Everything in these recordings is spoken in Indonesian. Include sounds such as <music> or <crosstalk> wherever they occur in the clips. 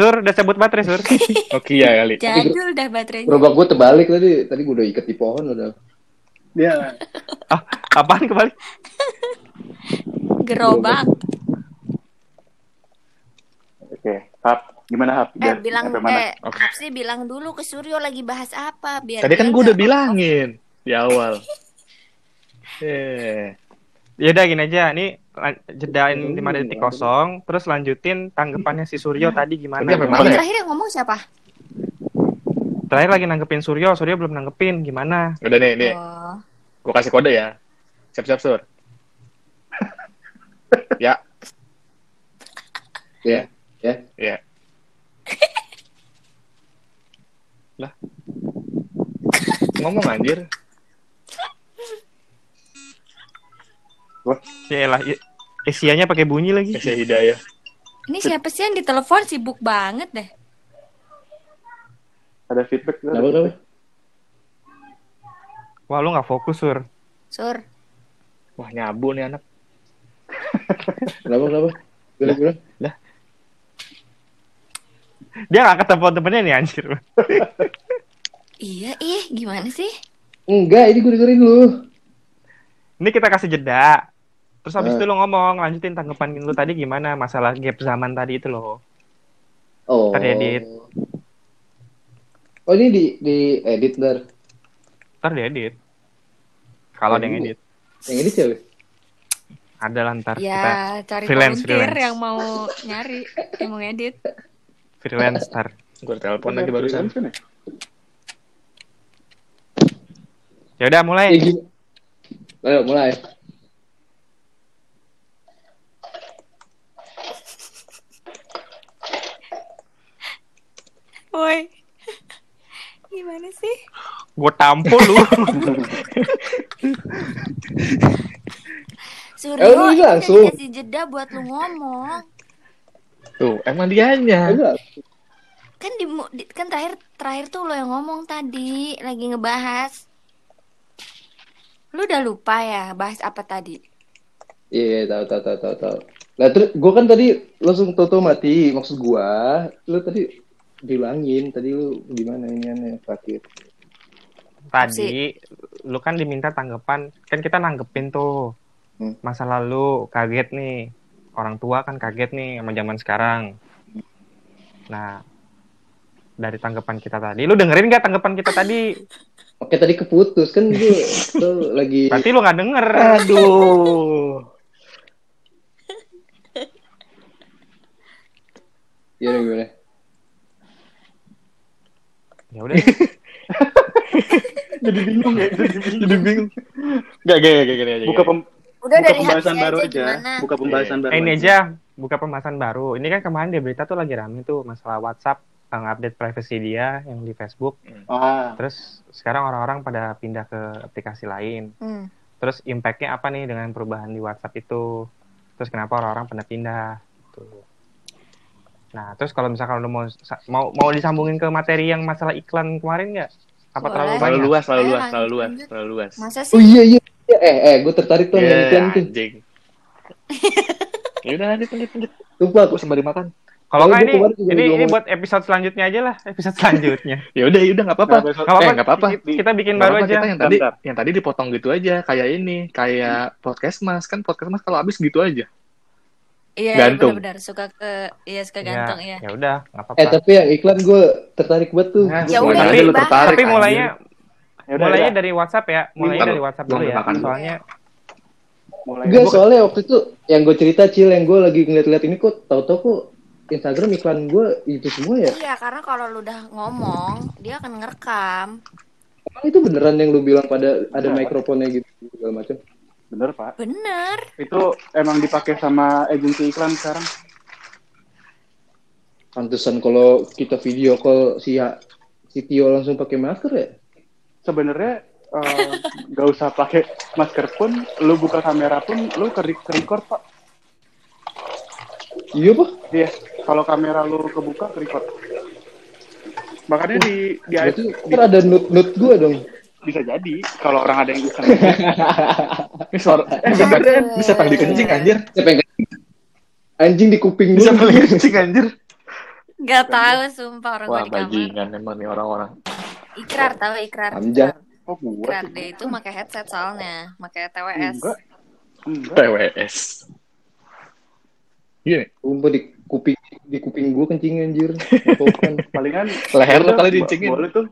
Sur, udah sebut baterai, Sur. <laughs> Nokia kali. Jadul dah baterainya. Gerobak gue terbalik tadi. Tadi gue udah ikat di pohon udah. Dia <laughs> ah, apaan kembali? <laughs> Gerobak. oke. Hap, gimana Hap? Eh bilang sampai mana? eh Hapsi bilang dulu ke Suryo lagi bahas apa biar Tadi kan gue udah bilangin di awal. Eh, Ya udah gini aja, ini jedain 5 detik kosong, terus lanjutin tanggapannya si Suryo tadi gimana? Tadi sampai Tadi mana? terakhir yang ngomong siapa? Terakhir lagi nanggepin Suryo, Suryo belum nanggepin, gimana? udah nih, nih. Oh. Gue kasih kode ya. Siap-siap, Sur. <laughs> ya, Ya. Ya. ya. lah. Ngomong anjir. Ya lah, isiannya pakai bunyi lagi. Kasih hidayah. Ini siapa sih yang ditelepon sibuk banget deh. Ada feedback nggak? Kenapa kenapa? Wah, lu nggak fokus, Sur. Sur. Wah, nyabu nih anak. Kenapa kenapa? Bilang bilang. Dia nggak ketemu temennya nih, anjir. Iya, ih, gimana sih? Enggak, ini gue dengerin lu. Ini kita kasih jeda. Terus habis Eh. itu lu ngomong, lanjutin tanggapan lu tadi gimana masalah gap zaman tadi itu loh. Oh. Ntar diedit. Oh ini di di edit ntar. Ntar diedit. Kalau ada yang edit. Yang edit siapa? Ada lah ntar kita Ya, cari freelance, volunteer freelance. yang mau nyari, yang mau ngedit. freelance ntar. Gue telepon lagi barusan. Kan ya? Ya udah mulai. Ya? Ayo mulai. Woi. Gimana sih? Gue tampol lu. Suryo, Eh, lu langsung. dikasih jeda buat lu ngomong. Tuh, emang dianya. Enggak. Kan di, di- kan terakhir terakhir tuh lo yang ngomong tadi lagi ngebahas. Lu udah lupa ya bahas apa tadi? Iya, tahu tahu tahu tahu tahu. Lah terus gue kan tadi langsung toto mati. Maksud gua, lu tadi bilangin tadi lu gimana ini sakit. tadi lu kan diminta tanggapan. Kan kita nanggepin tuh. Hmm. Masa lalu kaget nih. Orang tua kan kaget nih sama zaman sekarang. Nah, dari tanggapan kita tadi, lu dengerin gak tanggapan kita tadi? Oke tadi keputus kan gue <laughs> tuh lagi Berarti lu nggak denger. Aduh. Iya gimana? Ya udah. <laughs> Jadi bingung ya, jadi bingung. Jadi bingung. Gak, gak, gak, gini aja. Buka pem- Udah buka dari pembahasan baru aja aja. gimana? Buka pembahasan baru. Eh, ini aja buka pembahasan baru. Ini kan kemarin di berita tuh lagi rame tuh masalah WhatsApp update privacy dia yang di Facebook. Ah, Terus sekarang orang-orang pada pindah ke aplikasi lain. Hmm. Terus impact-nya apa nih dengan perubahan di WhatsApp itu? Terus kenapa orang-orang pada pindah? Tuh. Nah, terus kalau misalkan lu mau mau mau disambungin ke materi yang masalah iklan kemarin nggak? Apa Boleh. terlalu banyak? luas, terlalu luas, terlalu luas, terlalu luas. Masa Oh sih? iya iya. Iya, Eh eh gue tertarik tuh sama Ya, iklan tuh. anjing. <laughs> Ya udah, lanjut, lanjut, lanjut. Lupa Gue sembari makan. Kalau nggak ini ini ini buat episode selanjutnya aja lah, episode selanjutnya. <laughs> Ya udah, ya udah nggak apa-apa. Eh, nggak apa-apa. Kita bikin Nggak baru aja. Kita yang tadi, Bentar. yang tadi dipotong gitu aja, kayak ini, kayak podcast mas kan podcast mas kalau habis gitu aja. Iya, Gantung. benar-benar suka ke iya suka Ya, gantung ya. ya udah, nggak apa-apa. Eh tapi yang iklan gue tertarik banget tuh. Nah, Ya udah, bahas. tertarik. Tapi mulainya ya udah, mulainya ya. dari WhatsApp ya, mulainya Bentar, dari WhatsApp dulu ya. makan. Soalnya mulai Enggak soalnya waktu itu yang gue cerita cil yang gue lagi ngeliat-liat ini kok tahu-tahu kok Instagram iklan gue itu semua ya. Iya, karena kalau lu udah ngomong, dia akan ngerekam. Emang itu beneran yang lu bilang pada ada Iya. mikrofonnya gitu segala macam. bener pak. Bener. Itu emang dipakai sama agensi iklan sekarang. Pantesan kalau kita video call si si Tio langsung pakai masker ya. Sebenarnya eh, nggak usah pakai masker pun, lu buka kamera pun, lu ke, ke record pak. Iya pak. Iya, kalau kamera lu kebuka ke record. Makanya di di, di- ntar ada nut nut gue dong. bisa jadi kalau orang ada yang iseng. <laughs> Ini suara, eh, bisa, bisa paling kencing anjir. Siapa yang anjing di kuping Bisa paling kencing anjir. Gak tahu sumpah orang Wah, di kamar. bajingan emang nih orang-orang. Ikrar tahu ikrar. Hamzah. Oh, gua Ikrar itu pakai headset soalnya, pakai TWS. Enggak. Enggak. Gini, Sumpah di kuping di kuping gue kencing anjir. <laughs> Palingan leher lo udah, kali dincingin. Boleh tuh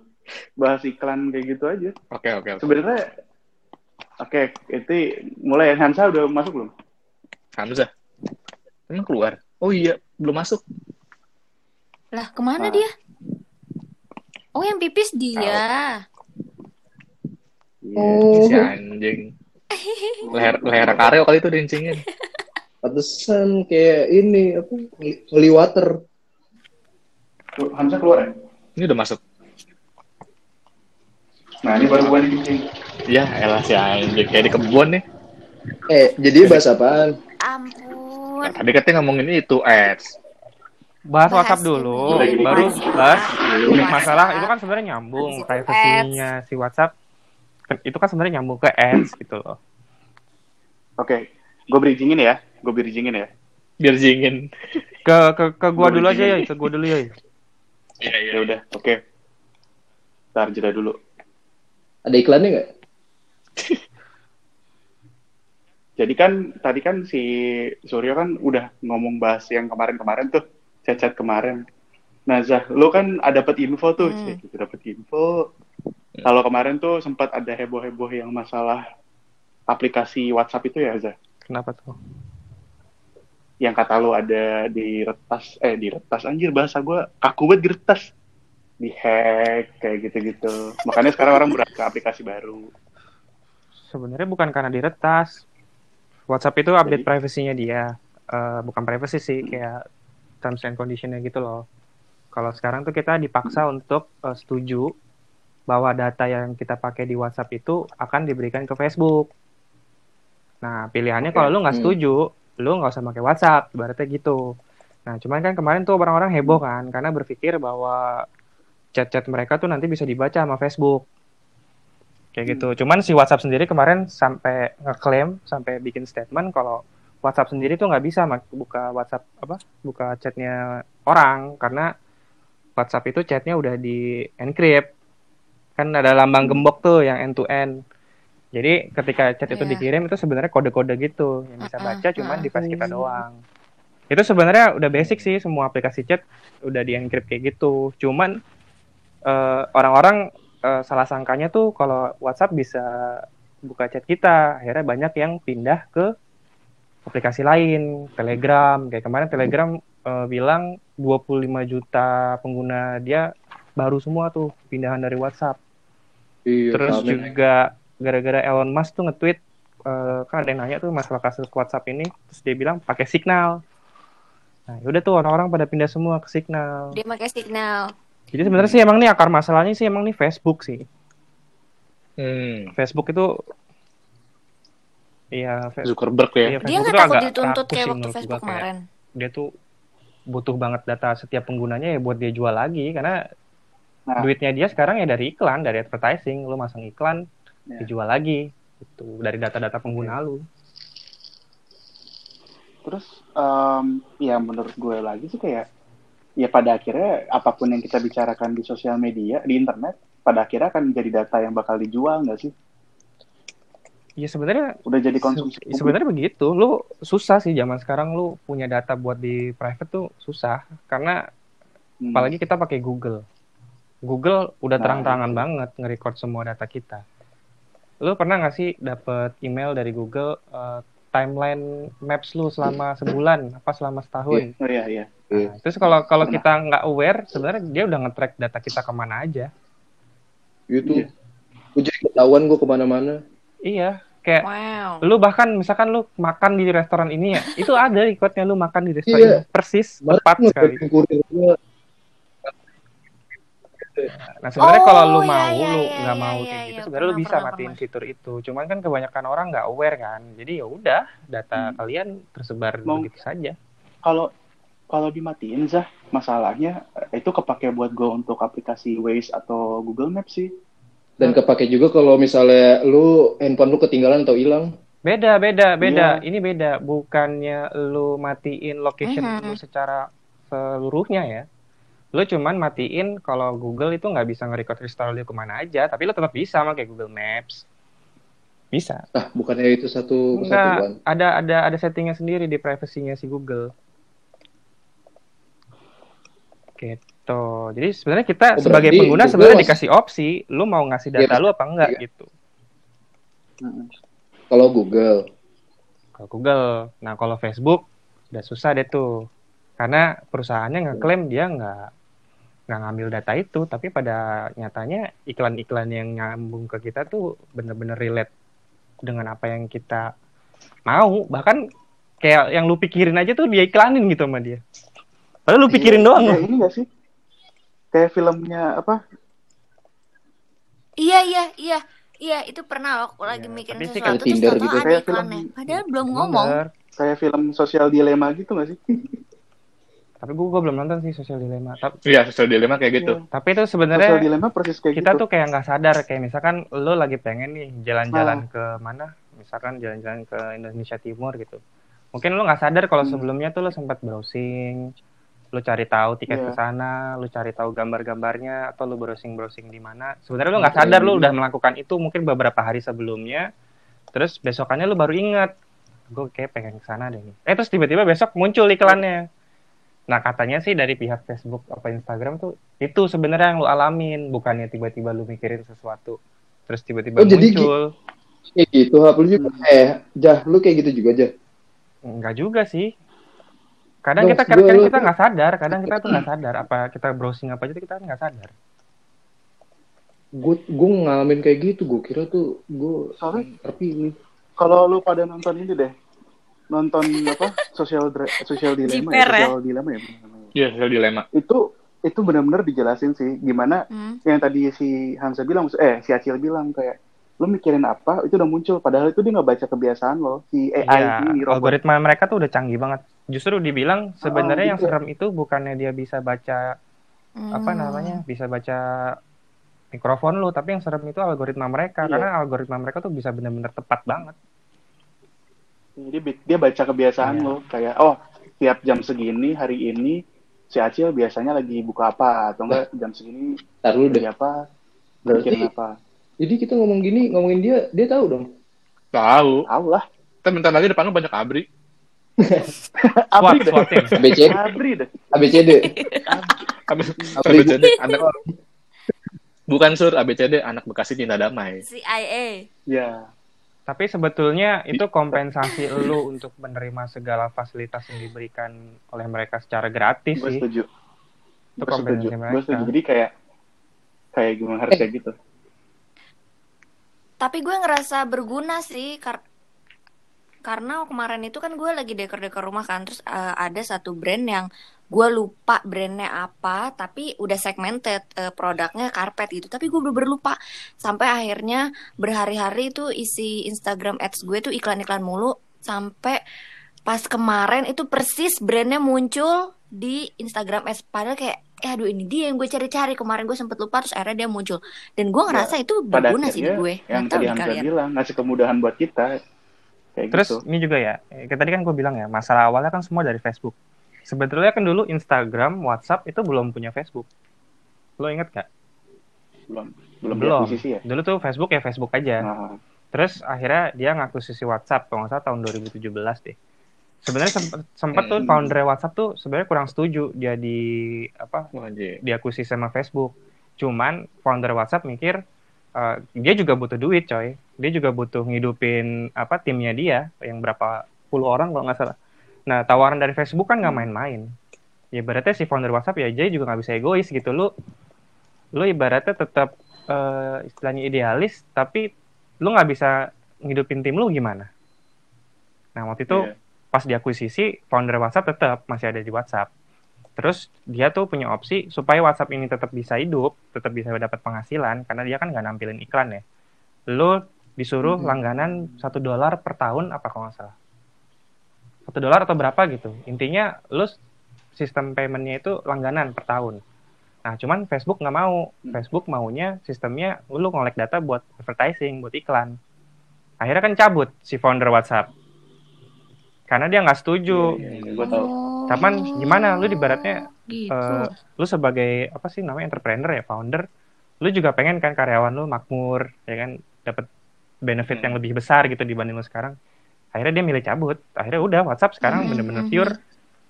bahas iklan kayak gitu aja. Oke, oke, oke. Sebenarnya Oke, itu mulai Hansa udah masuk belum? Hamzah. Emang keluar? Oh iya, belum masuk. Lah ke mana Ah. dia? Oh yang pipis dia. Iya. Si anjing. Leher leher kareo kali itu dincingin. <laughs> Pantesan kayak ini apa holy water. Hamsa keluar ya? Ini udah masuk. Nah, ini baru gua dikencing. Ya, elah si anjing kayak di kebun nih. Eh, jadi bahas apaan? Ampun. Nah, tadi katanya ngomongin itu ads. Bahas, Bahas WhatsApp dulu, ini. baru bahas Masih. masalah itu kan sebenarnya nyambung Masih privasinya si WhatsApp itu kan sebenarnya nyambung ke ads gitu loh. Oke, gue bridgingin ya. Gue bridgingin ya. Biar jingin. Ke ke ke gua Gua dulu aja ya, ke gua dulu ya. Iya, iya. Ya udah, oke. Ntar jeda dulu. Ada iklannya nggak? <laughs> Jadi kan tadi kan si Suryo kan udah ngomong bahas yang kemarin-kemarin tuh, chat-chat kemarin. Nah, Zah, lu kan ada dapat info tuh, Hmm. gitu dapat info. Kalau kemarin tuh sempat ada heboh-heboh yang masalah aplikasi WhatsApp itu ya, Zah. Kenapa tuh? Yang kata lu ada di retas, eh di retas anjir bahasa gua kaku banget di retas. Di hack kayak gitu-gitu. Makanya sekarang orang beralih ke aplikasi baru. Sebenarnya bukan karena diretas. WhatsApp itu update Jadi? privasinya dia. Eh, bukan privacy sih, kayak terms and conditionnya gitu loh. Kalau sekarang tuh kita dipaksa untuk eh, setuju bahwa data yang kita pakai di WhatsApp itu akan diberikan ke Facebook. Nah, pilihannya kalau lu nggak Hmm. setuju, lu nggak usah pakai WhatsApp, ibaratnya gitu. Nah, cuman kan kemarin tuh orang-orang heboh kan, karena berpikir bahwa chat-chat mereka tuh nanti bisa dibaca sama Facebook. Kayak gitu. Cuman si WhatsApp sendiri kemarin sampai ngeklaim, sampai bikin statement kalau WhatsApp sendiri tuh nggak bisa buka WhatsApp apa, buka chatnya orang karena WhatsApp itu chatnya udah di encrypt. Kan ada lambang gembok tuh yang end to end. Jadi ketika chat itu Iya. dikirim itu sebenarnya kode-kode gitu yang bisa Mm-mm, baca cuman mm-mm. device kita doang. Itu sebenarnya udah basic sih semua aplikasi chat udah di encrypt kayak gitu. Cuman eh, orang-orang eh, salah sangkanya tuh kalau WhatsApp bisa buka chat kita, akhirnya banyak yang pindah ke aplikasi lain, Telegram. Kayak kemarin Telegram eh, bilang 25 juta pengguna dia baru semua tuh pindahan dari WhatsApp. Iya, Terus juga gara-gara Elon Musk tuh nge-tweet eh, kan ada yang nanya tuh masalah kasus WhatsApp ini, terus dia bilang pakai Signal. Nah, udah tuh orang-orang pada pindah semua ke Signal. Dia pakai signal. Jadi sebenarnya sih emang nih akar masalahnya sih emang nih Facebook sih. Hmm. Facebook itu Iya, Zuckerberg ya. iya, Dia nggak takut agak dituntut kayak sih waktu Facebook kemarin. Dia tuh butuh banget data setiap penggunanya ya buat dia jual lagi karena Nah. duitnya dia sekarang ya dari iklan, dari advertising, lu masang iklan, Ya. dijual lagi itu dari data-data pengguna lu. Terus em, ya menurut gue lagi sih kayak ya pada akhirnya apa pun yang kita bicarakan di sosial media, di internet, pada akhirnya akan jadi data yang bakal dijual nggak sih? Ya sebenarnya Udah jadi konsumsi. se- sebenarnya begitu. Lu susah sih zaman sekarang lu punya data buat di private tuh susah karena Hmm. apalagi kita pakai Google. Google udah Nah, terang-terangan itu. banget nge-record semua data kita. Lu pernah nggak sih dapet email dari Google eh, timeline maps lu selama sebulan apa selama setahun? Oh iya iya. Nah, terus kalau kalau kita nggak aware, sebenarnya dia udah nge-track data kita ke mana aja. Gitu. Iya. Gue jadi ketahuan gue ke mana-mana. Iya, kayak Wow. lu bahkan misalkan lu makan di restoran ini ya, <laughs> itu ada recordnya lu makan di restoran Iya. ini persis tepat sekali. Nah sebenarnya Oh, kalau lu iya, mau, iya, lu iya, nggak iya, mau iya, kayak iya. gitu, sebenarnya lu bisa pernah, matiin pernah. fitur itu. Cuman kan kebanyakan orang nggak aware kan, jadi ya udah data Hmm. kalian tersebar Mau- begitu saja. Kalau kalau dimatiin Zah, masalahnya eh, itu kepake buat gue untuk aplikasi Waze atau Google Maps sih. Dan kepake juga kalau misalnya lu handphone lu ketinggalan atau hilang. Beda, beda, beda. Iya. Ini beda. Bukannya lu matiin location Mhm. lu secara seluruhnya ya. Lu cuman matiin kalau Google itu nggak bisa nge-record restore lu ke mana aja, tapi lu tetap bisa pakai Google Maps. Bisa. Ah, bukannya itu satu kesatuan. Ada ada ada settingnya sendiri di privacy-nya si Google. Gitu. Jadi sebenarnya kita Oh, sebagai pengguna Google sebenarnya masih- dikasih opsi, lu mau ngasih data Iya, lu apa enggak iya. gitu. Kalau Google. Kalau Google. Nah, kalau Facebook udah susah deh tuh. Karena perusahaannya ngeklaim dia nggak nggak ngambil data itu, tapi pada nyatanya iklan-iklan yang nyambung ke kita tuh bener-bener relate dengan apa yang kita mau. Bahkan kayak yang lu pikirin aja tuh dia iklanin gitu sama dia. Padahal lu pikirin Iya, doang iya, lu. ini gak sih? Kayak filmnya apa? Iya iya iya iya itu pernah loh aku lagi Iya, mikirin sesuatu kayak terus Tinder gitu. ada Kayak film- iklannya. Padahal belum ngomong. Bener. Kayak film sosial dilema gitu gak sih? <laughs> Tapi gue belum nonton sih Social Dilemma. Ta- Iya, sosial dilema kayak gitu. Iya. Tapi itu Sosial sebenarnya dilema persis kayak kita gitu. tuh kayak nggak sadar kayak misalkan lo lagi pengen nih jalan-jalan ke mana misalkan jalan-jalan ke Indonesia Timur gitu mungkin lo nggak sadar kalau Hmm. sebelumnya tuh lo sempat browsing lo cari tahu tiket Iya. ke sana lo cari tahu gambar-gambarnya atau lo browsing-browsing di mana sebenarnya lo nggak sadar lo udah melakukan itu mungkin beberapa hari sebelumnya terus besokannya lo baru ingat gue kayak pengen ke sana deh nih eh terus tiba-tiba besok muncul iklannya Nah katanya sih dari pihak Facebook apa Instagram tuh itu sebenarnya yang lu alamin, bukannya tiba-tiba lu mikirin sesuatu terus tiba-tiba Oh, jadi muncul. Kayak gitu, lu juga. Eh, Jah, lu kayak gitu juga, Jah. Enggak juga sih. Kadang Maksud kita kadang lu kita nggak sadar, kadang kita tuh nggak sadar apa kita browsing apa aja tuh kita nggak sadar. Gue gue ngalamin kayak gitu, gue kira tuh gue Soalnya terpilih. kalau lu pada nonton ini deh, nonton apa? Sosial sosial dilema ya, Jiper ya? sosial dilema ya. namanya. Iya, sosial dilema. Itu itu benar-benar dijelasin sih gimana Hmm. yang tadi si Hansa bilang, eh si Acil bilang kayak lu mikirin apa itu udah muncul padahal itu dia nggak baca kebiasaan lo si AI Iya, ini robot algoritma mereka tuh udah canggih banget. Justru dibilang sebenarnya yang gitu ya. serem itu bukannya dia bisa baca apa Hmm. namanya bisa baca mikrofon lu tapi yang serem itu algoritma mereka Iya. karena algoritma mereka tuh bisa benar-benar tepat banget jadi dia baca kebiasaan Iya. lo kayak oh tiap jam segini hari ini si Acil biasanya lagi buka apa atau enggak jam segini lagi deh. apa Berarti, mikirin apa jadi kita ngomong gini, ngomongin dia, dia tahu dong. Tahu. tahu lah Kita bentar lagi depan lu banyak abri. <laughs> abri deh ABCD, abri deh ABCD. Abri. Abri. ABCD anak Bukan sur ABCD anak Bekasi cinta damai. CIA. ya tapi sebetulnya itu kompensasi lu <laughs> untuk menerima segala fasilitas yang diberikan oleh mereka secara gratis gue sih. setuju. Itu gue setuju. kompensasi gue mereka setuju. Jadi kayak kayak gimana harus kayak gitu. Tapi gue ngerasa berguna sih kar- karena kemarin itu kan gue lagi dekor-dekor rumah kan terus eh, ada satu brand yang gue lupa brandnya apa tapi udah segmented eh, produknya karpet gitu. Tapi gue bener lupa. Sampai akhirnya berhari-hari itu isi Instagram ads gue tuh iklan-iklan mulu. Sampai pas kemarin itu persis brandnya muncul di Instagram ads. Padahal kayak eh aduh ini dia yang gue cari-cari. Kemarin gue sempet lupa terus akhirnya dia muncul. Dan gue ngerasa itu pada berguna sih di gue. yang tadi Hamzah kalian. bilang ngasih kemudahan buat kita. Kayak Terus gitu. ini juga ya, eh, kayak tadi kan gue bilang ya, masalah awalnya kan semua dari Facebook. Sebetulnya kan dulu Instagram, WhatsApp itu belum punya Facebook. Lo inget gak? belum belum, Belum. ya Dulu tuh Facebook ya Facebook aja. nah, Terus akhirnya dia ngakuisisi WhatsApp, kalau nggak salah tahun 2017 deh. Sebenarnya sempet, sempet tuh Hmm. founder WhatsApp tuh sebenarnya kurang setuju dia di apa anjir. diakuisisi sama Facebook. Cuman founder WhatsApp mikir eh, dia juga butuh duit, coy. Dia juga butuh ngidupin apa timnya dia yang berapa puluh orang kalau nggak salah. Nah, tawaran dari Facebook kan nggak main-main. Ya ibaratnya si founder WhatsApp ya jadi juga nggak bisa egois gitu. Lu lu ibaratnya tetap eh, istilahnya idealis tapi lu nggak bisa ngidupin tim lu gimana? Nah, waktu itu Iya. pas diakuisisi founder WhatsApp tetap masih ada di WhatsApp. Terus dia tuh punya opsi supaya WhatsApp ini tetap bisa hidup, tetap bisa dapat penghasilan karena dia kan nggak nampilin iklan ya. Lu disuruh Hmm. langganan satu dolar per tahun apa kalau nggak salah. Satu dolar atau berapa gitu. Intinya lu sistem paymentnya itu langganan per tahun. Nah cuman Facebook nggak mau. Hmm. Facebook maunya sistemnya lu ngolek data buat advertising, buat iklan. Akhirnya kan cabut si founder WhatsApp. Karena dia nggak setuju. Gua tahu. Oh. Taman gimana? Lu di baratnya, gitu. eh, lu sebagai apa sih namanya entrepreneur ya, founder, lu juga pengen kan karyawan lu makmur, ya kan, dapat benefit Hmm. yang lebih besar gitu dibanding lu sekarang. Akhirnya dia milih cabut. Akhirnya udah WhatsApp sekarang Hmm, bener-bener hmm, pure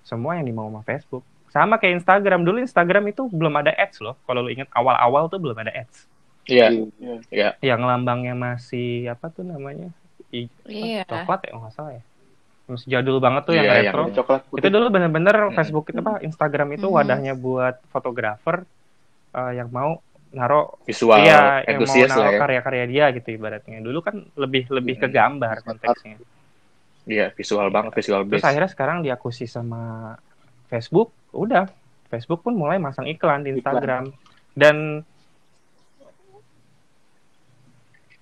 semua yang dimau sama Facebook. Sama kayak Instagram. Dulu Instagram itu belum ada ads loh. Kalau lu inget awal-awal tuh belum ada ads. Iya, Iya. iya. Yang lambangnya masih apa tuh namanya? I- Iya. coklat ya nggak salah ya. Masih jadul banget tuh yang Iya, yang retro. Ada coklat putih. Itu dulu bener-bener Hmm. Facebook itu apa Instagram itu Hmm. wadahnya buat fotografer eh, yang mau naro Visual iya yang mau naro ya. karya-karya dia gitu ibaratnya. Dulu kan lebih lebih ke Hmm. gambar konteksnya. Iya, visual banget, visual Terus base. akhirnya sekarang diakuisisi sama Facebook, udah Facebook pun mulai masang iklan di Iklan. Instagram dan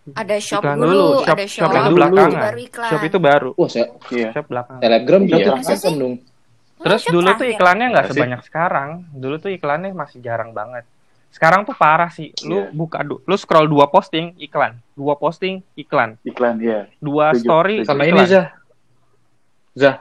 Ada shop Iklan dulu, dulu, shop- ada shop shop, itu dulu, belakangan. baru iklan. shop itu baru, Wah, saya Iya. shop belakang. Telegram berarti Iya. Dong. Terus Shop dulu tuh iklannya nggak Iya sebanyak sekarang. Dulu tuh iklannya masih jarang banget. Sekarang tuh parah sih. Lu Iya. buka, lu scroll dua posting iklan, dua posting iklan, Iklan, ya. dua Setuju. story Sama iklan. ini Zah. Zah,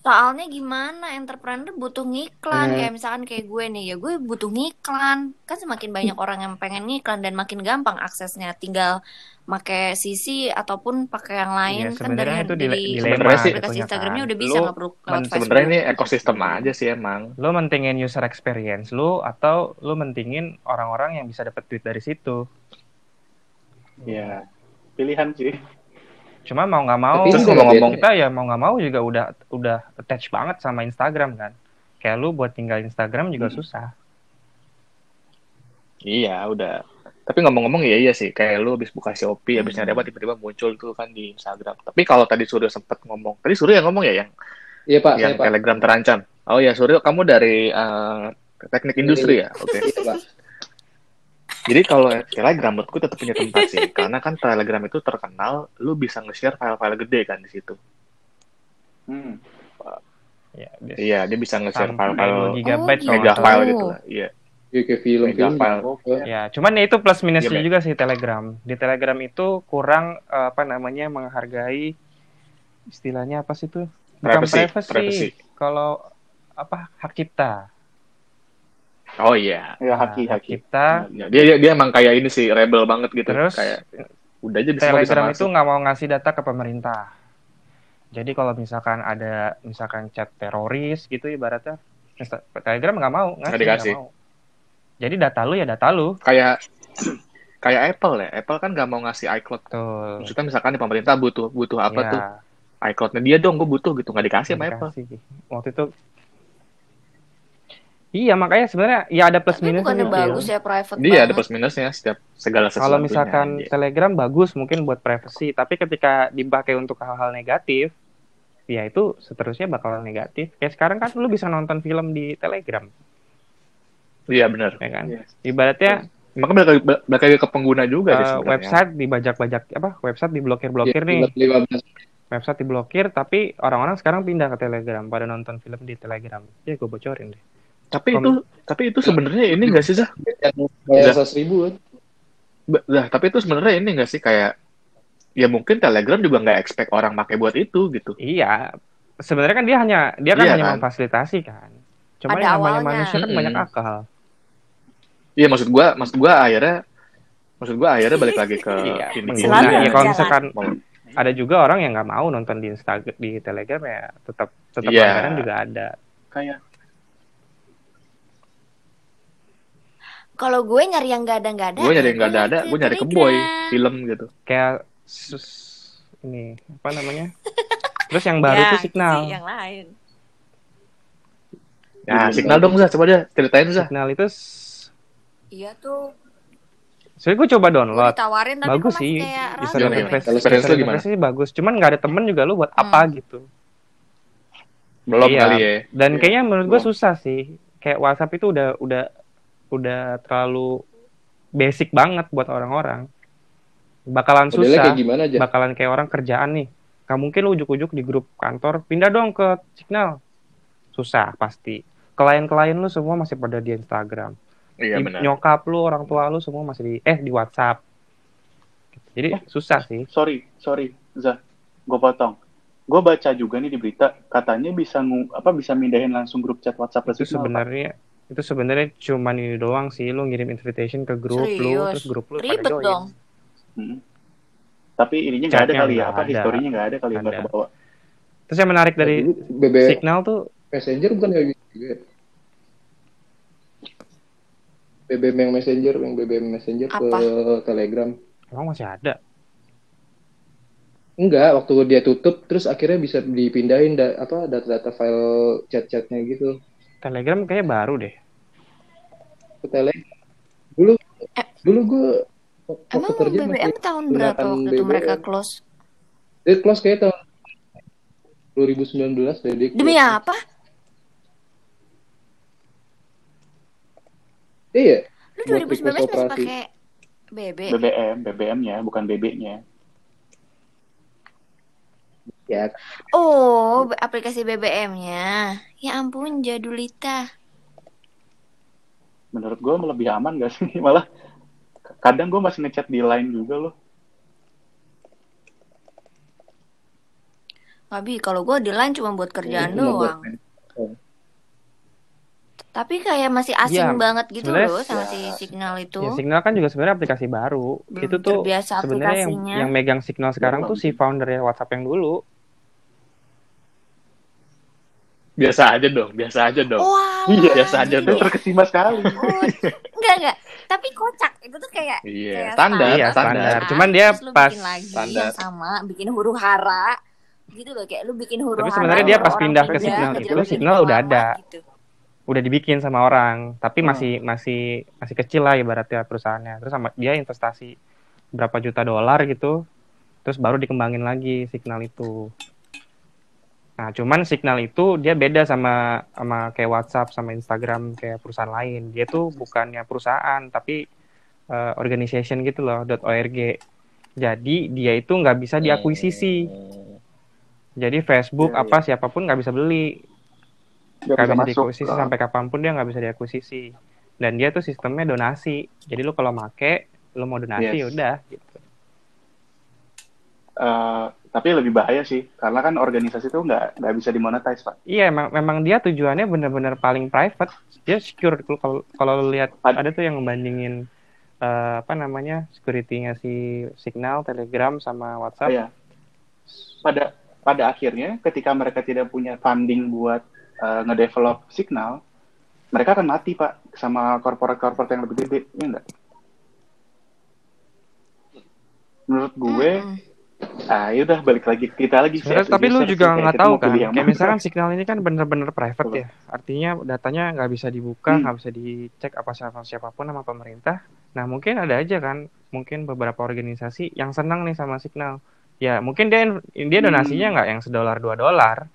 Soalnya gimana entrepreneur butuh ngiklan Hmm. kayak misalkan kayak gue nih ya gue butuh ngiklan kan semakin banyak orang yang pengen ngiklan dan makin gampang aksesnya tinggal pakai CC ataupun pakai yang lain Iya, kan sebenarnya dari itu dari dile- dilema Sebenarnya sih, aplikasi Instagramnya kan. udah bisa Lu nggak perlu lewat men- Facebook sebenarnya ini ekosistem aja sih emang. Lu mentingin user experience lu atau lu mentingin orang-orang yang bisa dapat duit dari situ. Iya. Pilihan sih. Cuma mau nggak mau, Tapi Terus ngomong-ngomong, beda. kita ya mau nggak mau juga udah udah attach banget sama Instagram kan. Kayak lu buat tinggal Instagram juga Hmm. susah. Iya, udah. Tapi ngomong-ngomong ya iya sih, kayak lu habis buka Shopee, habis Hmm. nyari apa tiba-tiba muncul tuh kan di Instagram. Tapi kalau tadi Suryo sempat ngomong, tadi Suryo yang ngomong ya yang Iya, Pak, saya, yang Pak. Telegram terancam. Oh ya, Suryo kamu dari eh, teknik industri ya? Oke. Iya, Pak. Jadi kalau Telegram menurutku tetap punya tempat sih, karena kan Telegram itu terkenal, lu bisa nge-share file-file gede kan di situ. Hmm. Ya, dia Iya, dia bisa nge-share file-file 2 gigabyte Oh, mega file gitu. Iya. Iya, kayak film-film. Mega file. Ya, cuman ya itu plus minusnya Iya, juga sih Telegram. Di Telegram itu kurang eh, apa namanya menghargai istilahnya apa sih tuh? Bukan Privacy, privacy. privacy. Kalau apa hak cipta. Oh iya. Ya, Nah, haki, hak haki. cipta. Ya, dia, dia dia emang kayak ini sih rebel banget gitu. Terus kayak udah aja bisa bisa Telegram itu masuk. nggak mau ngasih data ke pemerintah. Jadi kalau misalkan ada misalkan chat teroris gitu ibaratnya Telegram nggak mau ngasih, Nggak dikasih. mau. Jadi data lu ya data lu. kayak kayak Apple ya. Apple kan nggak mau ngasih iCloud. Tuh. Maksudnya misalkan di pemerintah butuh butuh apa Ya, tuh iCloud-nya dia dong, gue butuh gitu nggak dikasih sama Apple. dikasih. Waktu itu Iya makanya sebenarnya ya ada plus tapi minusnya bukannya sih, bagus ya private Dia ada plus minusnya setiap segala sesuatunya. Kalau misalkan Iya. Telegram bagus mungkin buat privacy, tapi ketika dipakai untuk hal-hal negatif, ya itu seterusnya bakal negatif. Kayak sekarang kan lu bisa nonton film di Telegram, Iya benar. ya kan? Iya. Ibaratnya Maka balik lagi ke pengguna juga eh, sih sebenarnya. website dibajak-bajak apa? Website diblokir-blokir Iya, nih. 15. Website diblokir, tapi orang-orang sekarang pindah ke Telegram pada nonton film di Telegram. Ya gue bocorin deh. Tapi Kom- itu tapi itu sebenarnya ini nggak sih Zah? Yang bayar Iya. 100 ribu kan. Tapi itu sebenarnya ini nggak sih kayak ya mungkin Telegram juga nggak expect orang pakai buat itu gitu. Iya, sebenarnya kan dia hanya dia kan Iya hanya kan? memfasilitasi kan. Cuma Ada yang namanya awalnya. manusia kan banyak akal. Iya maksud gua maksud gua akhirnya maksud gua akhirnya balik lagi ke <laughs> Iya, ini pengguna. Selalu Ya, kalau misalkan ada juga orang yang nggak mau nonton di Instagram di Telegram ya tetap tetap Iya. langganan juga ada. Kayak Kalau gue nyari yang gak ada gak ada. gue nyari ya yang nggak ada ada gue nyari ke Telegram. boy film gitu Kayak sus- ini apa namanya? <laughs> Terus yang baru Ya, tuh signal. sih, Yang lain. ya signal dong Zah coba deh ceritain Zah Signal itu Iya tuh. sebenarnya gue coba Gue download. ditawarin tapi Bagus sih. ya. interface, Kalau experience lu gimana? sih bagus. Cuman nggak ada temen juga lu buat Hmm. apa gitu. belum Iya. kali ya Dan Iya, kayaknya menurut gue susah sih. Kayak WhatsApp itu udah udah udah terlalu basic banget buat orang-orang. Bakalan Modelnya susah. kayak gimana aja? Bakalan kayak orang kerjaan nih. Gak mungkin lu ujuk-ujuk di grup kantor, pindah dong ke Signal. Susah pasti. Klien-klien lu semua masih pada di Instagram. iya benar Nyokap lu, orang tua lu semua masih di eh di WhatsApp. Jadi susah sih. sorry, sorry, Zah. Gue potong. gue baca juga nih di berita katanya bisa ngu, apa bisa mindahin langsung grup chat WhatsApp ke itu sebenarnya itu sebenarnya cuman ini doang sih lu ngirim invitation ke grup lu Serius? terus grup lu pada Ribet join. dong. Hmm. Tapi ininya nggak ada kali ya, apa ada. historinya nggak ada kali ya, nggak kebawa. terus yang menarik dari BB signal tuh Messenger bukan gitu juga. ya? BBM yang Messenger, yang BBM Messenger ke Apa? Telegram. emang masih ada Enggak, waktu dia tutup, terus akhirnya bisa dipindahin da- apa data-data file chat-chatnya gitu telegram kayaknya baru deh ke Telegram. Dulu, Eh. dulu gue Emang BBM masih tahun berapa waktu itu BBM. mereka close? dia close kayak tahun 2019 deh dia Demi apa? Iya, Lu Buat 2019 request masih pakai BB? BBM, BBM-nya bukan BB-nya. Ya Oh, aplikasi BBM-nya. Ya ampun, jadulita. Menurut gue lebih aman gak sih? <laughs> Malah kadang gue masih ngechat di line juga loh. Abi, kalau gue di line cuma buat kerjaan Cuma buat doang. main. Tapi kayak masih asing Iya, banget gitu loh sama ya- si Signal itu. ya signal kan juga sebenarnya aplikasi baru Belum itu tuh sebenarnya yang yang megang signal sekarang Belum. tuh si founder ya WhatsApp yang dulu Biasa aja dong, biasa aja dong. Wow. Iya, biasa aja dong. terkesima sekali. Oh, enggak enggak. Tapi kocak itu tuh kayak Iya, kayak standar, Iya, standar. standar. Cuman dia terus pas bikin lagi standar. yang sama, bikin huru hara gitu loh kayak lu bikin huru Tapi hara. sebenarnya dia pas pindah ke Signal itu, Signal udah ada. gitu. udah dibikin sama orang tapi Hmm. masih masih masih kecil lah ibaratnya perusahaannya terus sama dia investasi berapa juta dolar gitu terus baru dikembangin lagi signal itu nah cuman signal itu dia beda sama sama kayak WhatsApp sama Instagram kayak perusahaan lain. Dia tuh bukannya perusahaan tapi eh, organization gitu loh .org jadi dia itu nggak bisa diakuisisi. Jadi Facebook Iya, apa siapa pun nggak bisa beli. Gak nggak bisa diakuisisi sampai kapan pun dia nggak bisa diakuisisi. Dan dia tuh sistemnya donasi. Jadi lu kalau make lu mau donasi Yes. ya udah gitu. Eh, tapi lebih bahaya sih, karena kan organisasi itu nggak nggak bisa dimonetize pak. iya emang memang dia tujuannya benar-benar paling private dia secure kalau kalau lu lihat Ad- ada tuh yang ngebandingin eh, apa namanya security-nya si Signal Telegram sama WhatsApp Iya. Pada pada akhirnya, ketika mereka tidak punya funding buat eh, ngedevelop signal, mereka akan mati pak sama korporat-korporat yang lebih gede, ya enggak? Menurut gue, Mm-mm. Ah yaudah balik lagi kita lagi sih. Tapi lu juga nggak tahu mau kan, kayak mana. misalkan signal ini kan bener-bener private Betul. ya, artinya datanya nggak bisa dibuka, Hmm. nggak bisa dicek apa siapa siapa pun sama pemerintah. Nah mungkin ada aja kan, mungkin beberapa organisasi yang senang nih sama signal. Ya mungkin dia dia Hmm. donasinya nggak yang sedolar dua dolar,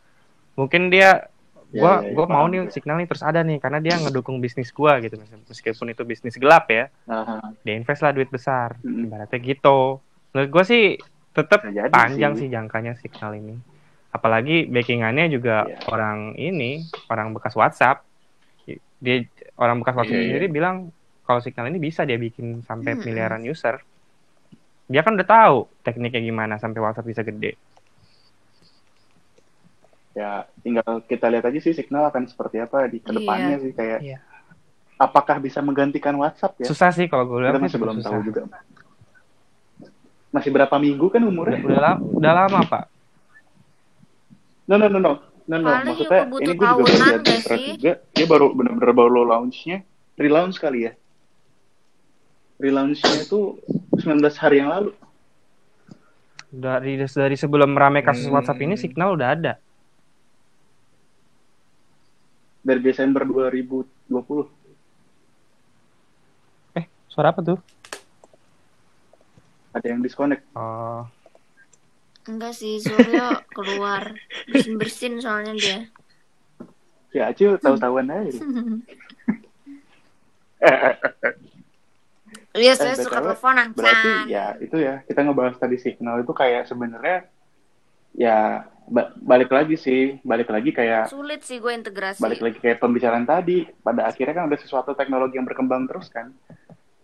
mungkin dia Ya, gua ya, ya, gua mau paham nih signal nih terus ada nih karena dia ngedukung bisnis gua gitu meskipun itu bisnis gelap ya Nah, dia invest lah duit besar Mm. ibaratnya gitu menurut gua sih tetap panjang sih. sih jangkanya signal ini apalagi backingannya juga Iya. orang ini orang bekas WhatsApp dia orang bekas WhatsApp Iya, iya. sendiri bilang kalau signal ini bisa dia bikin sampai Hmm. miliaran user dia kan udah tahu tekniknya gimana sampai WhatsApp bisa gede ya tinggal kita lihat aja sih signal akan seperti apa di ke depannya sih kayak Iya. apakah bisa menggantikan WhatsApp ya? susah sih kalau gue Kita lihat masih sih belum susah. tahu juga. Masih berapa minggu kan umurnya? udah, lama, udah lama pak No, no, no, no. No, no. Paling Maksudnya ini gue juga baru lihat sih? juga. Dia baru bener-bener baru launch-nya. Relaunch kali ya. Relaunch-nya itu 19 hari yang lalu. dari dari sebelum rame kasus Hmm. WhatsApp ini signal udah ada Dari Desember 2020. eh suara apa tuh Ada yang disconnect. oh Enggak sih, Suryo keluar bersin-bersin soalnya dia. Ya, Acil tahu-tahuan aja. <laughs> Iya, Eh, saya suka BTW, teleponan. Berarti Chan. ya itu ya kita ngebahas tadi signal itu kayak sebenarnya ya ba- balik lagi sih, balik lagi kayak Sulit sih gue integrasi. balik lagi kayak pembicaraan tadi. Pada akhirnya kan ada sesuatu teknologi yang berkembang terus kan.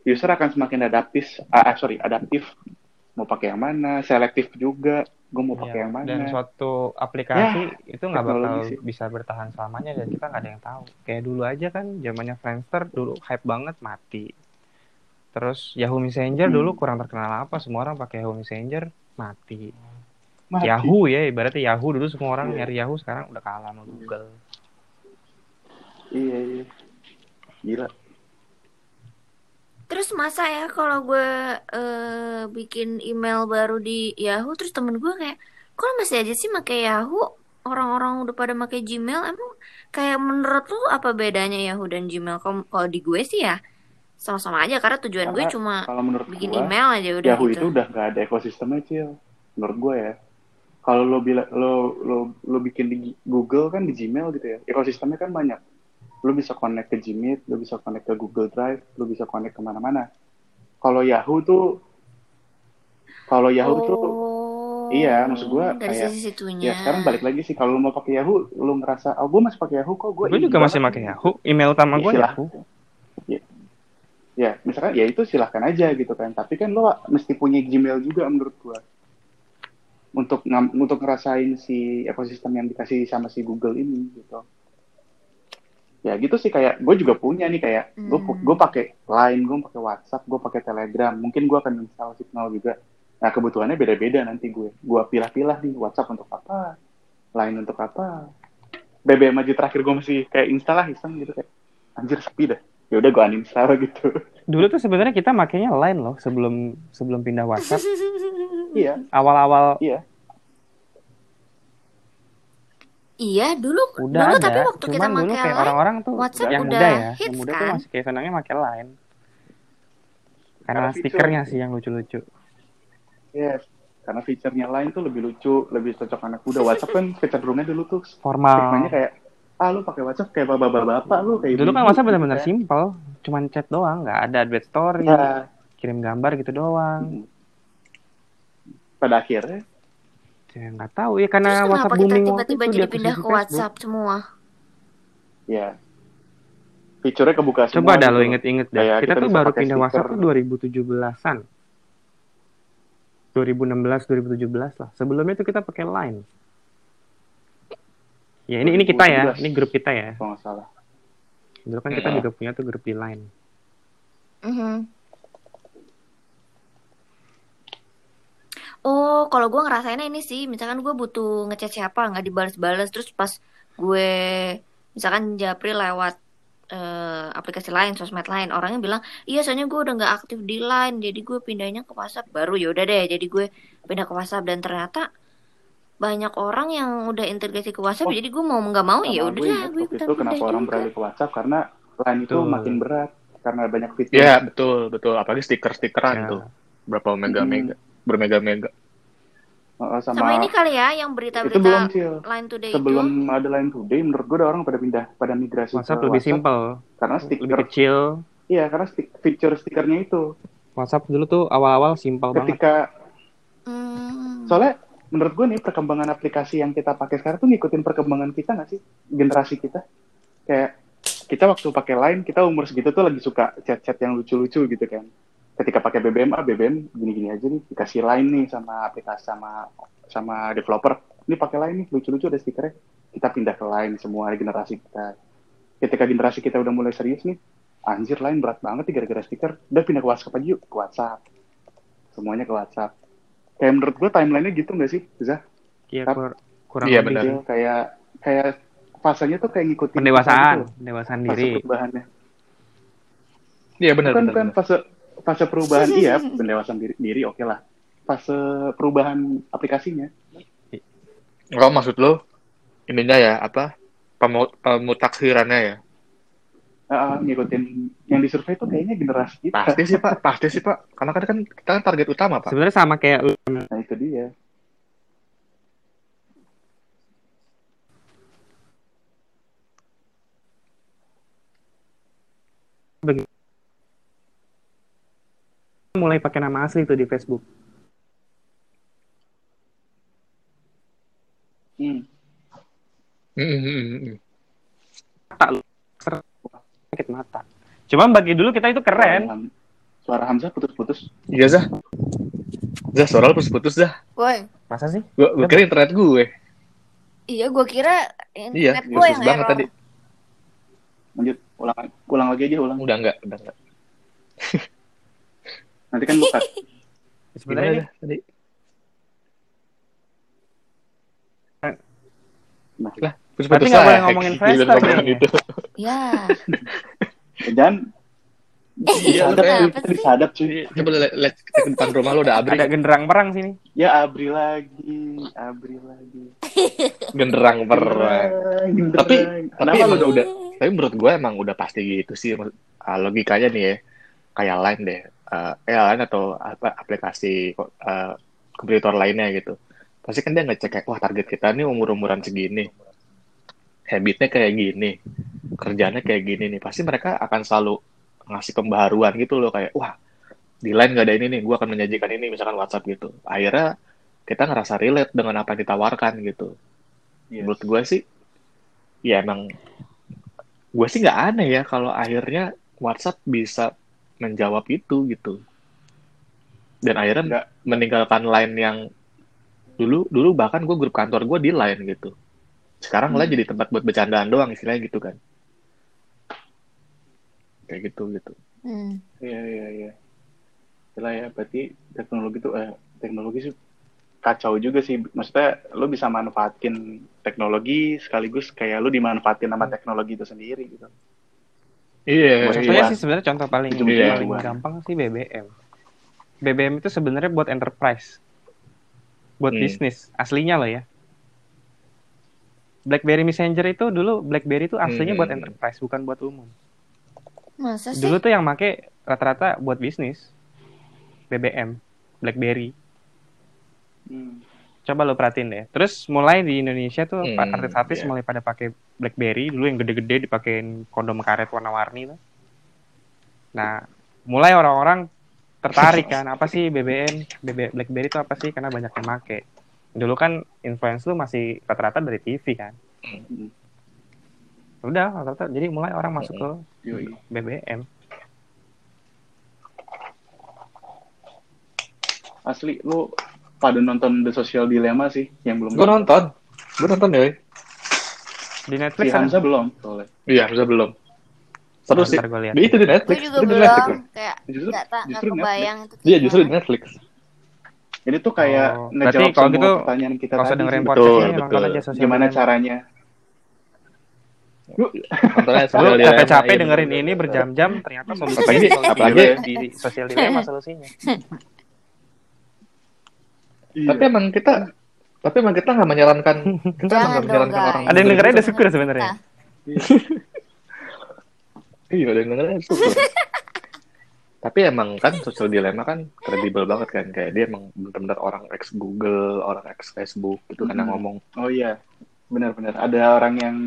User akan semakin adaptif, ah, ah, sorry adaptif mau pakai yang mana, selektif juga gue mau pakai Iya, yang mana Dan suatu aplikasi itu nggak bakal sih. bisa bertahan selamanya dan kita nggak ada yang tahu. Kayak dulu aja kan zamannya Friendster dulu hype banget mati. Terus Yahoo Messenger Hmm. dulu kurang terkenal apa, semua orang pakai Yahoo Messenger mati. Mati. Yahoo ya, ibaratnya Yahoo dulu semua orang Iya. nyari Yahoo sekarang udah kalah sama Google. iya iya gila Terus masa ya kalau gue eh, bikin email baru di Yahoo terus temen gue kayak kok lo masih aja sih pakai Yahoo? Orang-orang udah pada pakai Gmail emang kayak menurut lu apa bedanya Yahoo dan Gmail? Kalau kalau di gue sih ya sama-sama aja karena tujuan gue Karena cuma kalau menurut bikin gua, email aja udah Yahoo gitu. itu udah nggak ada ekosistemnya cil menurut gue ya kalau lo bila lo lo lo bikin di Google kan di Gmail gitu ya ekosistemnya kan banyak lo bisa connect ke Gmeet lo bisa connect ke Google Drive lo bisa connect ke mana-mana kalau Yahoo tuh kalau Yahoo tuh Oh, iya, maksud gua dari kayak- ya sekarang balik lagi sih kalau lo mau pakai Yahoo lo ngerasa oh gue masih pakai Yahoo kok gue Gue juga masih pakai Yahoo. Email utama gue Istilah. Yahoo. ya, ya misalkan ya itu silahkan aja gitu kan tapi kan lo mesti punya Gmail juga menurut gua untuk untuk ngerasain si ekosistem yang dikasih sama si Google ini gitu ya gitu sih kayak gue juga punya nih kayak gue Hmm. gue pakai Line gue pakai WhatsApp gue pakai Telegram. Mungkin gue akan install Signal juga. Nah kebutuhannya beda-beda nanti gue. Gue pilah-pilah nih WhatsApp untuk apa? Line untuk apa? BBM aja terakhir gue masih kayak install lah iseng gitu kayak anjir sepi dah. Ya udah gue uninstall <laughs> gitu. Dulu tuh sebenarnya kita makainya Line loh sebelum sebelum pindah WhatsApp. iya. Awal-awal iya Iya, dulu udah dulu ada. tapi waktu kita Cuman dulu pakai kayak orang-orang tuh WhatsApp yang udah muda ya, yang hits muda tuh kan? masih kayak senangnya pakai Line. Karena Karena stikernya sih yang lucu-lucu. Yes, karena fiturnya lain tuh lebih lucu, lebih cocok anak muda. WhatsApp kan <laughs> kecenderungannya dulu tuh Formal. stigmanya kayak, ah lu pakai WhatsApp kayak bapak-bapak lu kayak Dulu kan ibu-ibu WhatsApp gitu benar-benar kan. simpel, cuman chat doang, nggak ada advert story, Ya, kirim gambar gitu doang. pada akhirnya, Ya nggak tahu ya karena Terus WhatsApp kenapa kita booming waktu tiba-tiba jadi dia pindah ke Facebook. WhatsApp semua? ya fiturnya kebuka semua. Coba dah lo gitu. inget-inget dah. Kayak kita kita tuh baru pindah WhatsApp tuh stiker. 2017-an. 2016 2017 lah. Sebelumnya tuh kita pakai Line. Ya ini ini kita ya, 2017. ini grup kita ya. Kalau nggak salah. Dulu kan kita Hmm. juga punya tuh grup di Line. Mhm. Oh, kalau gue ngerasainnya ini sih, misalkan gue butuh ngechat siapa nggak dibales-bales, terus pas gue misalkan japri lewat eh, aplikasi lain, sosmed lain, orangnya bilang, iya soalnya gue udah nggak aktif di Line, jadi gue pindahnya ke WhatsApp. Baru ya udah deh, jadi gue pindah ke WhatsApp dan ternyata banyak orang yang udah integrasi ke WhatsApp, Oh, jadi gue mau nggak mau ya udah gue ingat gue waktu itu kenapa orang juga. beralih ke WhatsApp karena line itu Betul. makin berat karena banyak fitur. Ya, betul, betul. Apalagi stiker-stikeran Ya. tuh. Berapa mega-mega, bermega-mega. Uh, Sama sama, ini kali ya, yang itu belum berita-berita Cil. Line Today Sebelum itu. ada line today, menurut gue udah orang pada pindah, pada migrasi WhatsApp ke lebih WhatsApp simpel, karena lebih stiker, kecil. iya karena stik, fitur stikernya itu. WhatsApp dulu tuh awal-awal simpel banget. Ketika Hmm. soalnya menurut gue nih perkembangan aplikasi yang kita pakai sekarang tuh ngikutin perkembangan kita nggak sih generasi kita kayak kita waktu pakai line kita umur segitu tuh lagi suka chat-chat yang lucu-lucu gitu kan ketika pakai BBM ah BBM gini-gini aja nih dikasih line nih sama aplikasi sama sama developer ini pakai line nih lucu-lucu ada stikernya kita pindah ke line semua generasi kita ketika generasi kita udah mulai serius nih anjir line berat banget nih gara-gara stiker udah pindah ke WhatsApp aja yuk ke WhatsApp semuanya ke WhatsApp kayak menurut gue timelinenya gitu nggak sih Zah? Iya, kur- kurang Iya, lebih benar. Gitu, kayak kayak fasenya tuh kayak ngikutin Pendewasaan, gitu, pendewasaan fase diri. perubahannya Iya, benar, bukan benar. bukan benar. fase fase perubahan <laughs> iya pendewasaan diri, diri oke lah fase perubahan aplikasinya Kalau maksud lo, ininya ya, apa, pemu- pemutakhirannya ya? Ah, ngikutin yang disurvei tuh kayaknya generasi kita Pasti sih, Pak. Pasti sih, Pak. Karena kan, kan kita kan target utama, Pak. Sebenarnya sama kayak nah itu dia mulai pakai nama asli tuh di Facebook. hmm. Mm, mm, mm, mm. Mata lu. Sakit mata. Cuman bagi dulu kita itu keren. suara, Ham- suara Hamzah putus-putus Iya, Zah. Zah, suara lo putus-putus, Zah. Woi, Masa sih? Gue gue kira internet gue. Iya, gue kira Iya, internet gue bagus yang banget error. tadi. Lanjut, ulang, ulang lagi aja ulang. Udah enggak, udah enggak. <laughs> Nanti kan buka. <laughs> Sebenarnya ini tadi? Nah, Lah, terus Berarti putus nggak boleh lag. ngomongin Gila, Friendster ngomongin kayaknya. <laughs> itu. Ya, dan Iya, disadap kenapa cuy, disadap. Coba lihat ke depan rumah lu udah abri. ada genderang perang sini. Ya abri lagi, abri lagi. <laughs> Genderang perang. Genderang. Tapi tapi Kenapa emang lu udah, udah tapi menurut gue emang udah pasti gitu sih Ah, logikanya nih ya kayak lain deh Eh eh lain atau apa aplikasi eh, kompetitor lainnya gitu. Pasti kan dia ngecek kayak wah target kita nih umur umuran segini. Habitnya kayak gini. Kerjanya kayak gini nih. Pasti mereka akan selalu ngasih pembaharuan gitu loh kayak wah di line nggak ada ini nih gue akan menyajikan ini misalkan WhatsApp gitu. Akhirnya kita ngerasa relate dengan apa yang ditawarkan gitu. Yes. menurut gue sih ya emang gue sih nggak aneh ya kalau akhirnya WhatsApp bisa menjawab itu gitu dan akhirnya Nggak. meninggalkan line yang dulu dulu bahkan gue grup kantor gue di line gitu sekarang Hmm. line jadi tempat buat bercandaan doang istilahnya gitu kan kayak gitu gitu Hmm. Iya iya iya. Gila ya, berarti teknologi tuh eh teknologi sih kacau juga sih. Maksudnya lu bisa manfaatin teknologi sekaligus kayak lu dimanfaatin sama teknologi itu sendiri gitu. Iya Contohnya Iya. sih sebenarnya contoh paling Ujung-ujungnya paling cuan. gampang sih BBM. BBM itu sebenarnya buat enterprise. Buat Hmm. bisnis, aslinya loh ya. BlackBerry Messenger itu dulu BlackBerry itu aslinya Hmm. buat enterprise, bukan buat umum. Masa sih? Dulu tuh yang make rata-rata buat bisnis. BBM, BlackBerry. Hmm. Coba lo perhatiin deh. Terus mulai di Indonesia tuh Hmm, artis-artis iya. mulai pada pakai BlackBerry dulu yang gede-gede dipakein kondom karet warna-warni tuh. Nah, mulai orang-orang tertarik kan apa sih BBM, BB, BlackBerry itu apa sih? Karena banyak yang make. Dulu kan influence lu masih rata-rata dari TV kan. Hmm. Udah, rata-rata jadi mulai orang masuk ke. BBM. Asli lu pada nonton The Social Dilemma sih yang belum gue nonton gue nonton ya Di Si Netflix kan? Hamzah belum soalnya. iya bisa belum seru sih gue. Dia itu di Gue Netflix juga Itu di belum Netflix kayak Justru- tak kebayang itu. Iya justru di. Netflix Ini tuh kayak Oh, ngejawab berarti kalau semua gitu, pertanyaan kita tadi. dengerin Betul, betul. aja Gimana caranya? Lu capek-capek dengerin ini berjam-jam ternyata solusinya Apalagi- di, di- di, di sosial dilema solusinya. <laughs> tapi emang kita tapi emang kita nggak menyarankan <laughs> kita nggak menyarankan dong, orang guys. Ada yang dengerin dengerin udah syukur sebenarnya. Nah. iya ada yang dengerin syukur <laughs> tapi emang kan sosial dilema kan kredibel banget kan kayak dia emang benar-benar orang ex Google orang ex Facebook gitu kan yang Hmm. ngomong Oh iya, benar-benar. Ada orang yang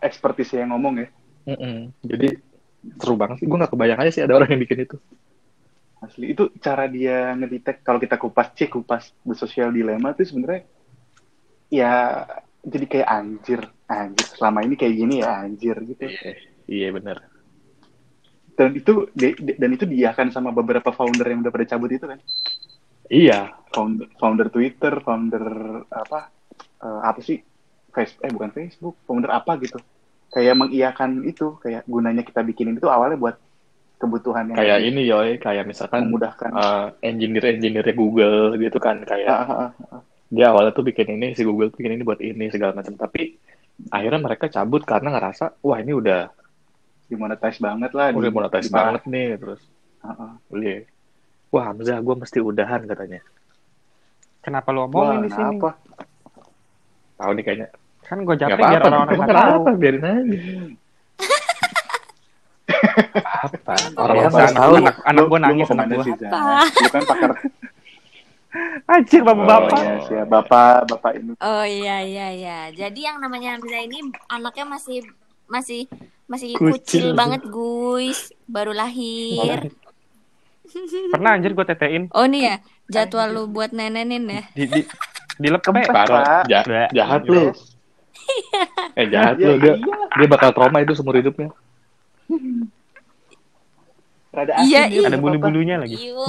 ekspertis yang ngomong ya. Mm-mm. jadi seru banget sih gue nggak kebayang aja sih ada orang yang bikin itu Asli. Itu cara dia ngedetect kalau kita kupas cek kupas the social dilemma itu sebenarnya ya jadi kayak anjir anjir. Selama ini kayak gini ya anjir gitu. Iya iya benar. Dan itu dan itu diakan sama beberapa founder yang udah pada cabut itu kan? Iya. Founder founder Twitter founder apa eh, apa sih? Facebook eh bukan Facebook founder apa gitu. Kayak mengiyakan itu kayak gunanya kita bikinin itu awalnya buat kebutuhan yang kayak ini yoy kayak misalkan memudahkan uh, engineer engineer Google gitu kan kayak Ah, ah, ah. dia awalnya tuh bikin ini si Google tuh bikin ini buat ini segala macam tapi akhirnya mereka cabut karena ngerasa wah ini udah dimonetize banget lah udah di- monetize dibahas. banget nih terus ah. iya wah Hamzah gue mesti udahan katanya Kenapa lu Wah, omongin di sini? kenapa? tahu nih kayaknya Kan gue japri biar orang-orang tahu. kenapa biarin aja apa orang Biasa, orang tahu anak, anak gue nangis anak gue. Lu kan pakar <laughs> Anjir bapak-bapak. Oh, iya, siap. Bapak, bapak ini. Oh iya iya iya. Jadi yang namanya Hamzah ini anaknya masih masih masih Kucil. kucil, banget guys, baru lahir. Pernah anjir gue tetein Oh nih ya, jadwal lu buat nenenin ya. di di dilepe. Kempes, parah. Ja- Bleh. jahat lu <laughs> eh jahat Ya, lu dia iya. dia bakal trauma itu seumur hidupnya <laughs> Rada Iya, asin ya, Ada Bapak. bulu-bulunya lagi. Iu. <laughs>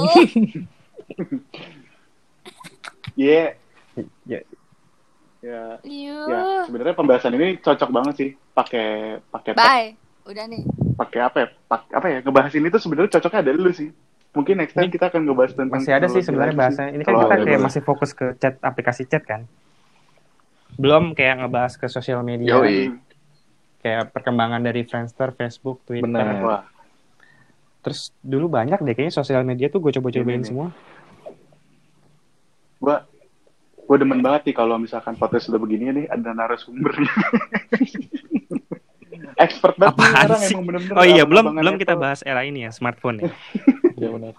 Iya. Ya, Ya, Iya. ya sebenarnya pembahasan ini cocok banget sih pakai pakai Bye. Udah nih. pakai apa ya? Pak, apa ya? Ngebahas ini tuh sebenarnya cocoknya ada lu sih. Mungkin next time Ini kita akan ngebahas tentang masih ada sih sebenarnya lagi bahasa sih. ini kan Kalau kita ada kayak boleh. masih fokus ke chat aplikasi chat kan belum kayak ngebahas ke sosial media Yoi. kayak perkembangan dari Friendster, Facebook, Twitter. Benar. Wah, Terus dulu banyak deh kayaknya sosial media tuh gue coba-cobain Ini semua. gua gua demen banget nih kalau misalkan podcast sudah begini nih ada narasumbernya. <laughs> Expert banget nih Apaan orang sih? emang bener-bener. Oh iya, belum belum kita bahas era ini ya, smartphone ya. <laughs> Ya benar.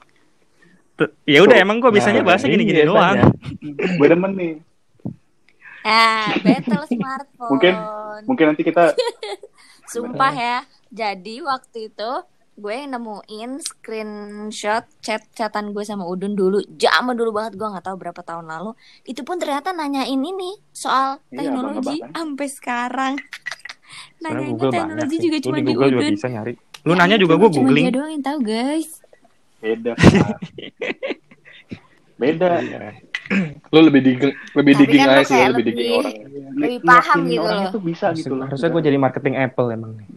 Ya udah emang gue bisanya Nah, bahasnya gini-gini iya, doang. <laughs> Gue demen nih. Ah, battle smartphone. Mungkin mungkin nanti kita Sumpah ya. Jadi waktu itu gue nemuin screenshot chat-chatan gue sama Udun dulu. Zaman dulu banget gue nggak tahu berapa tahun lalu. Itu pun ternyata nanyain ini soal Iya, teknologi sampai sekarang. Banyak teknologi juga cuma di di Google juga bisa nyari. Lu nanya juga gue Cuma googling. dia doang yang tahu guys. beda. <laughs> Beda. Iya. Lu lebih digging, lebih digging kan aja sih, lebih digging lebih- orang. Lebih paham gitu loh. bisa gitu loh. Harusnya gue jadi marketing Apple emang nih.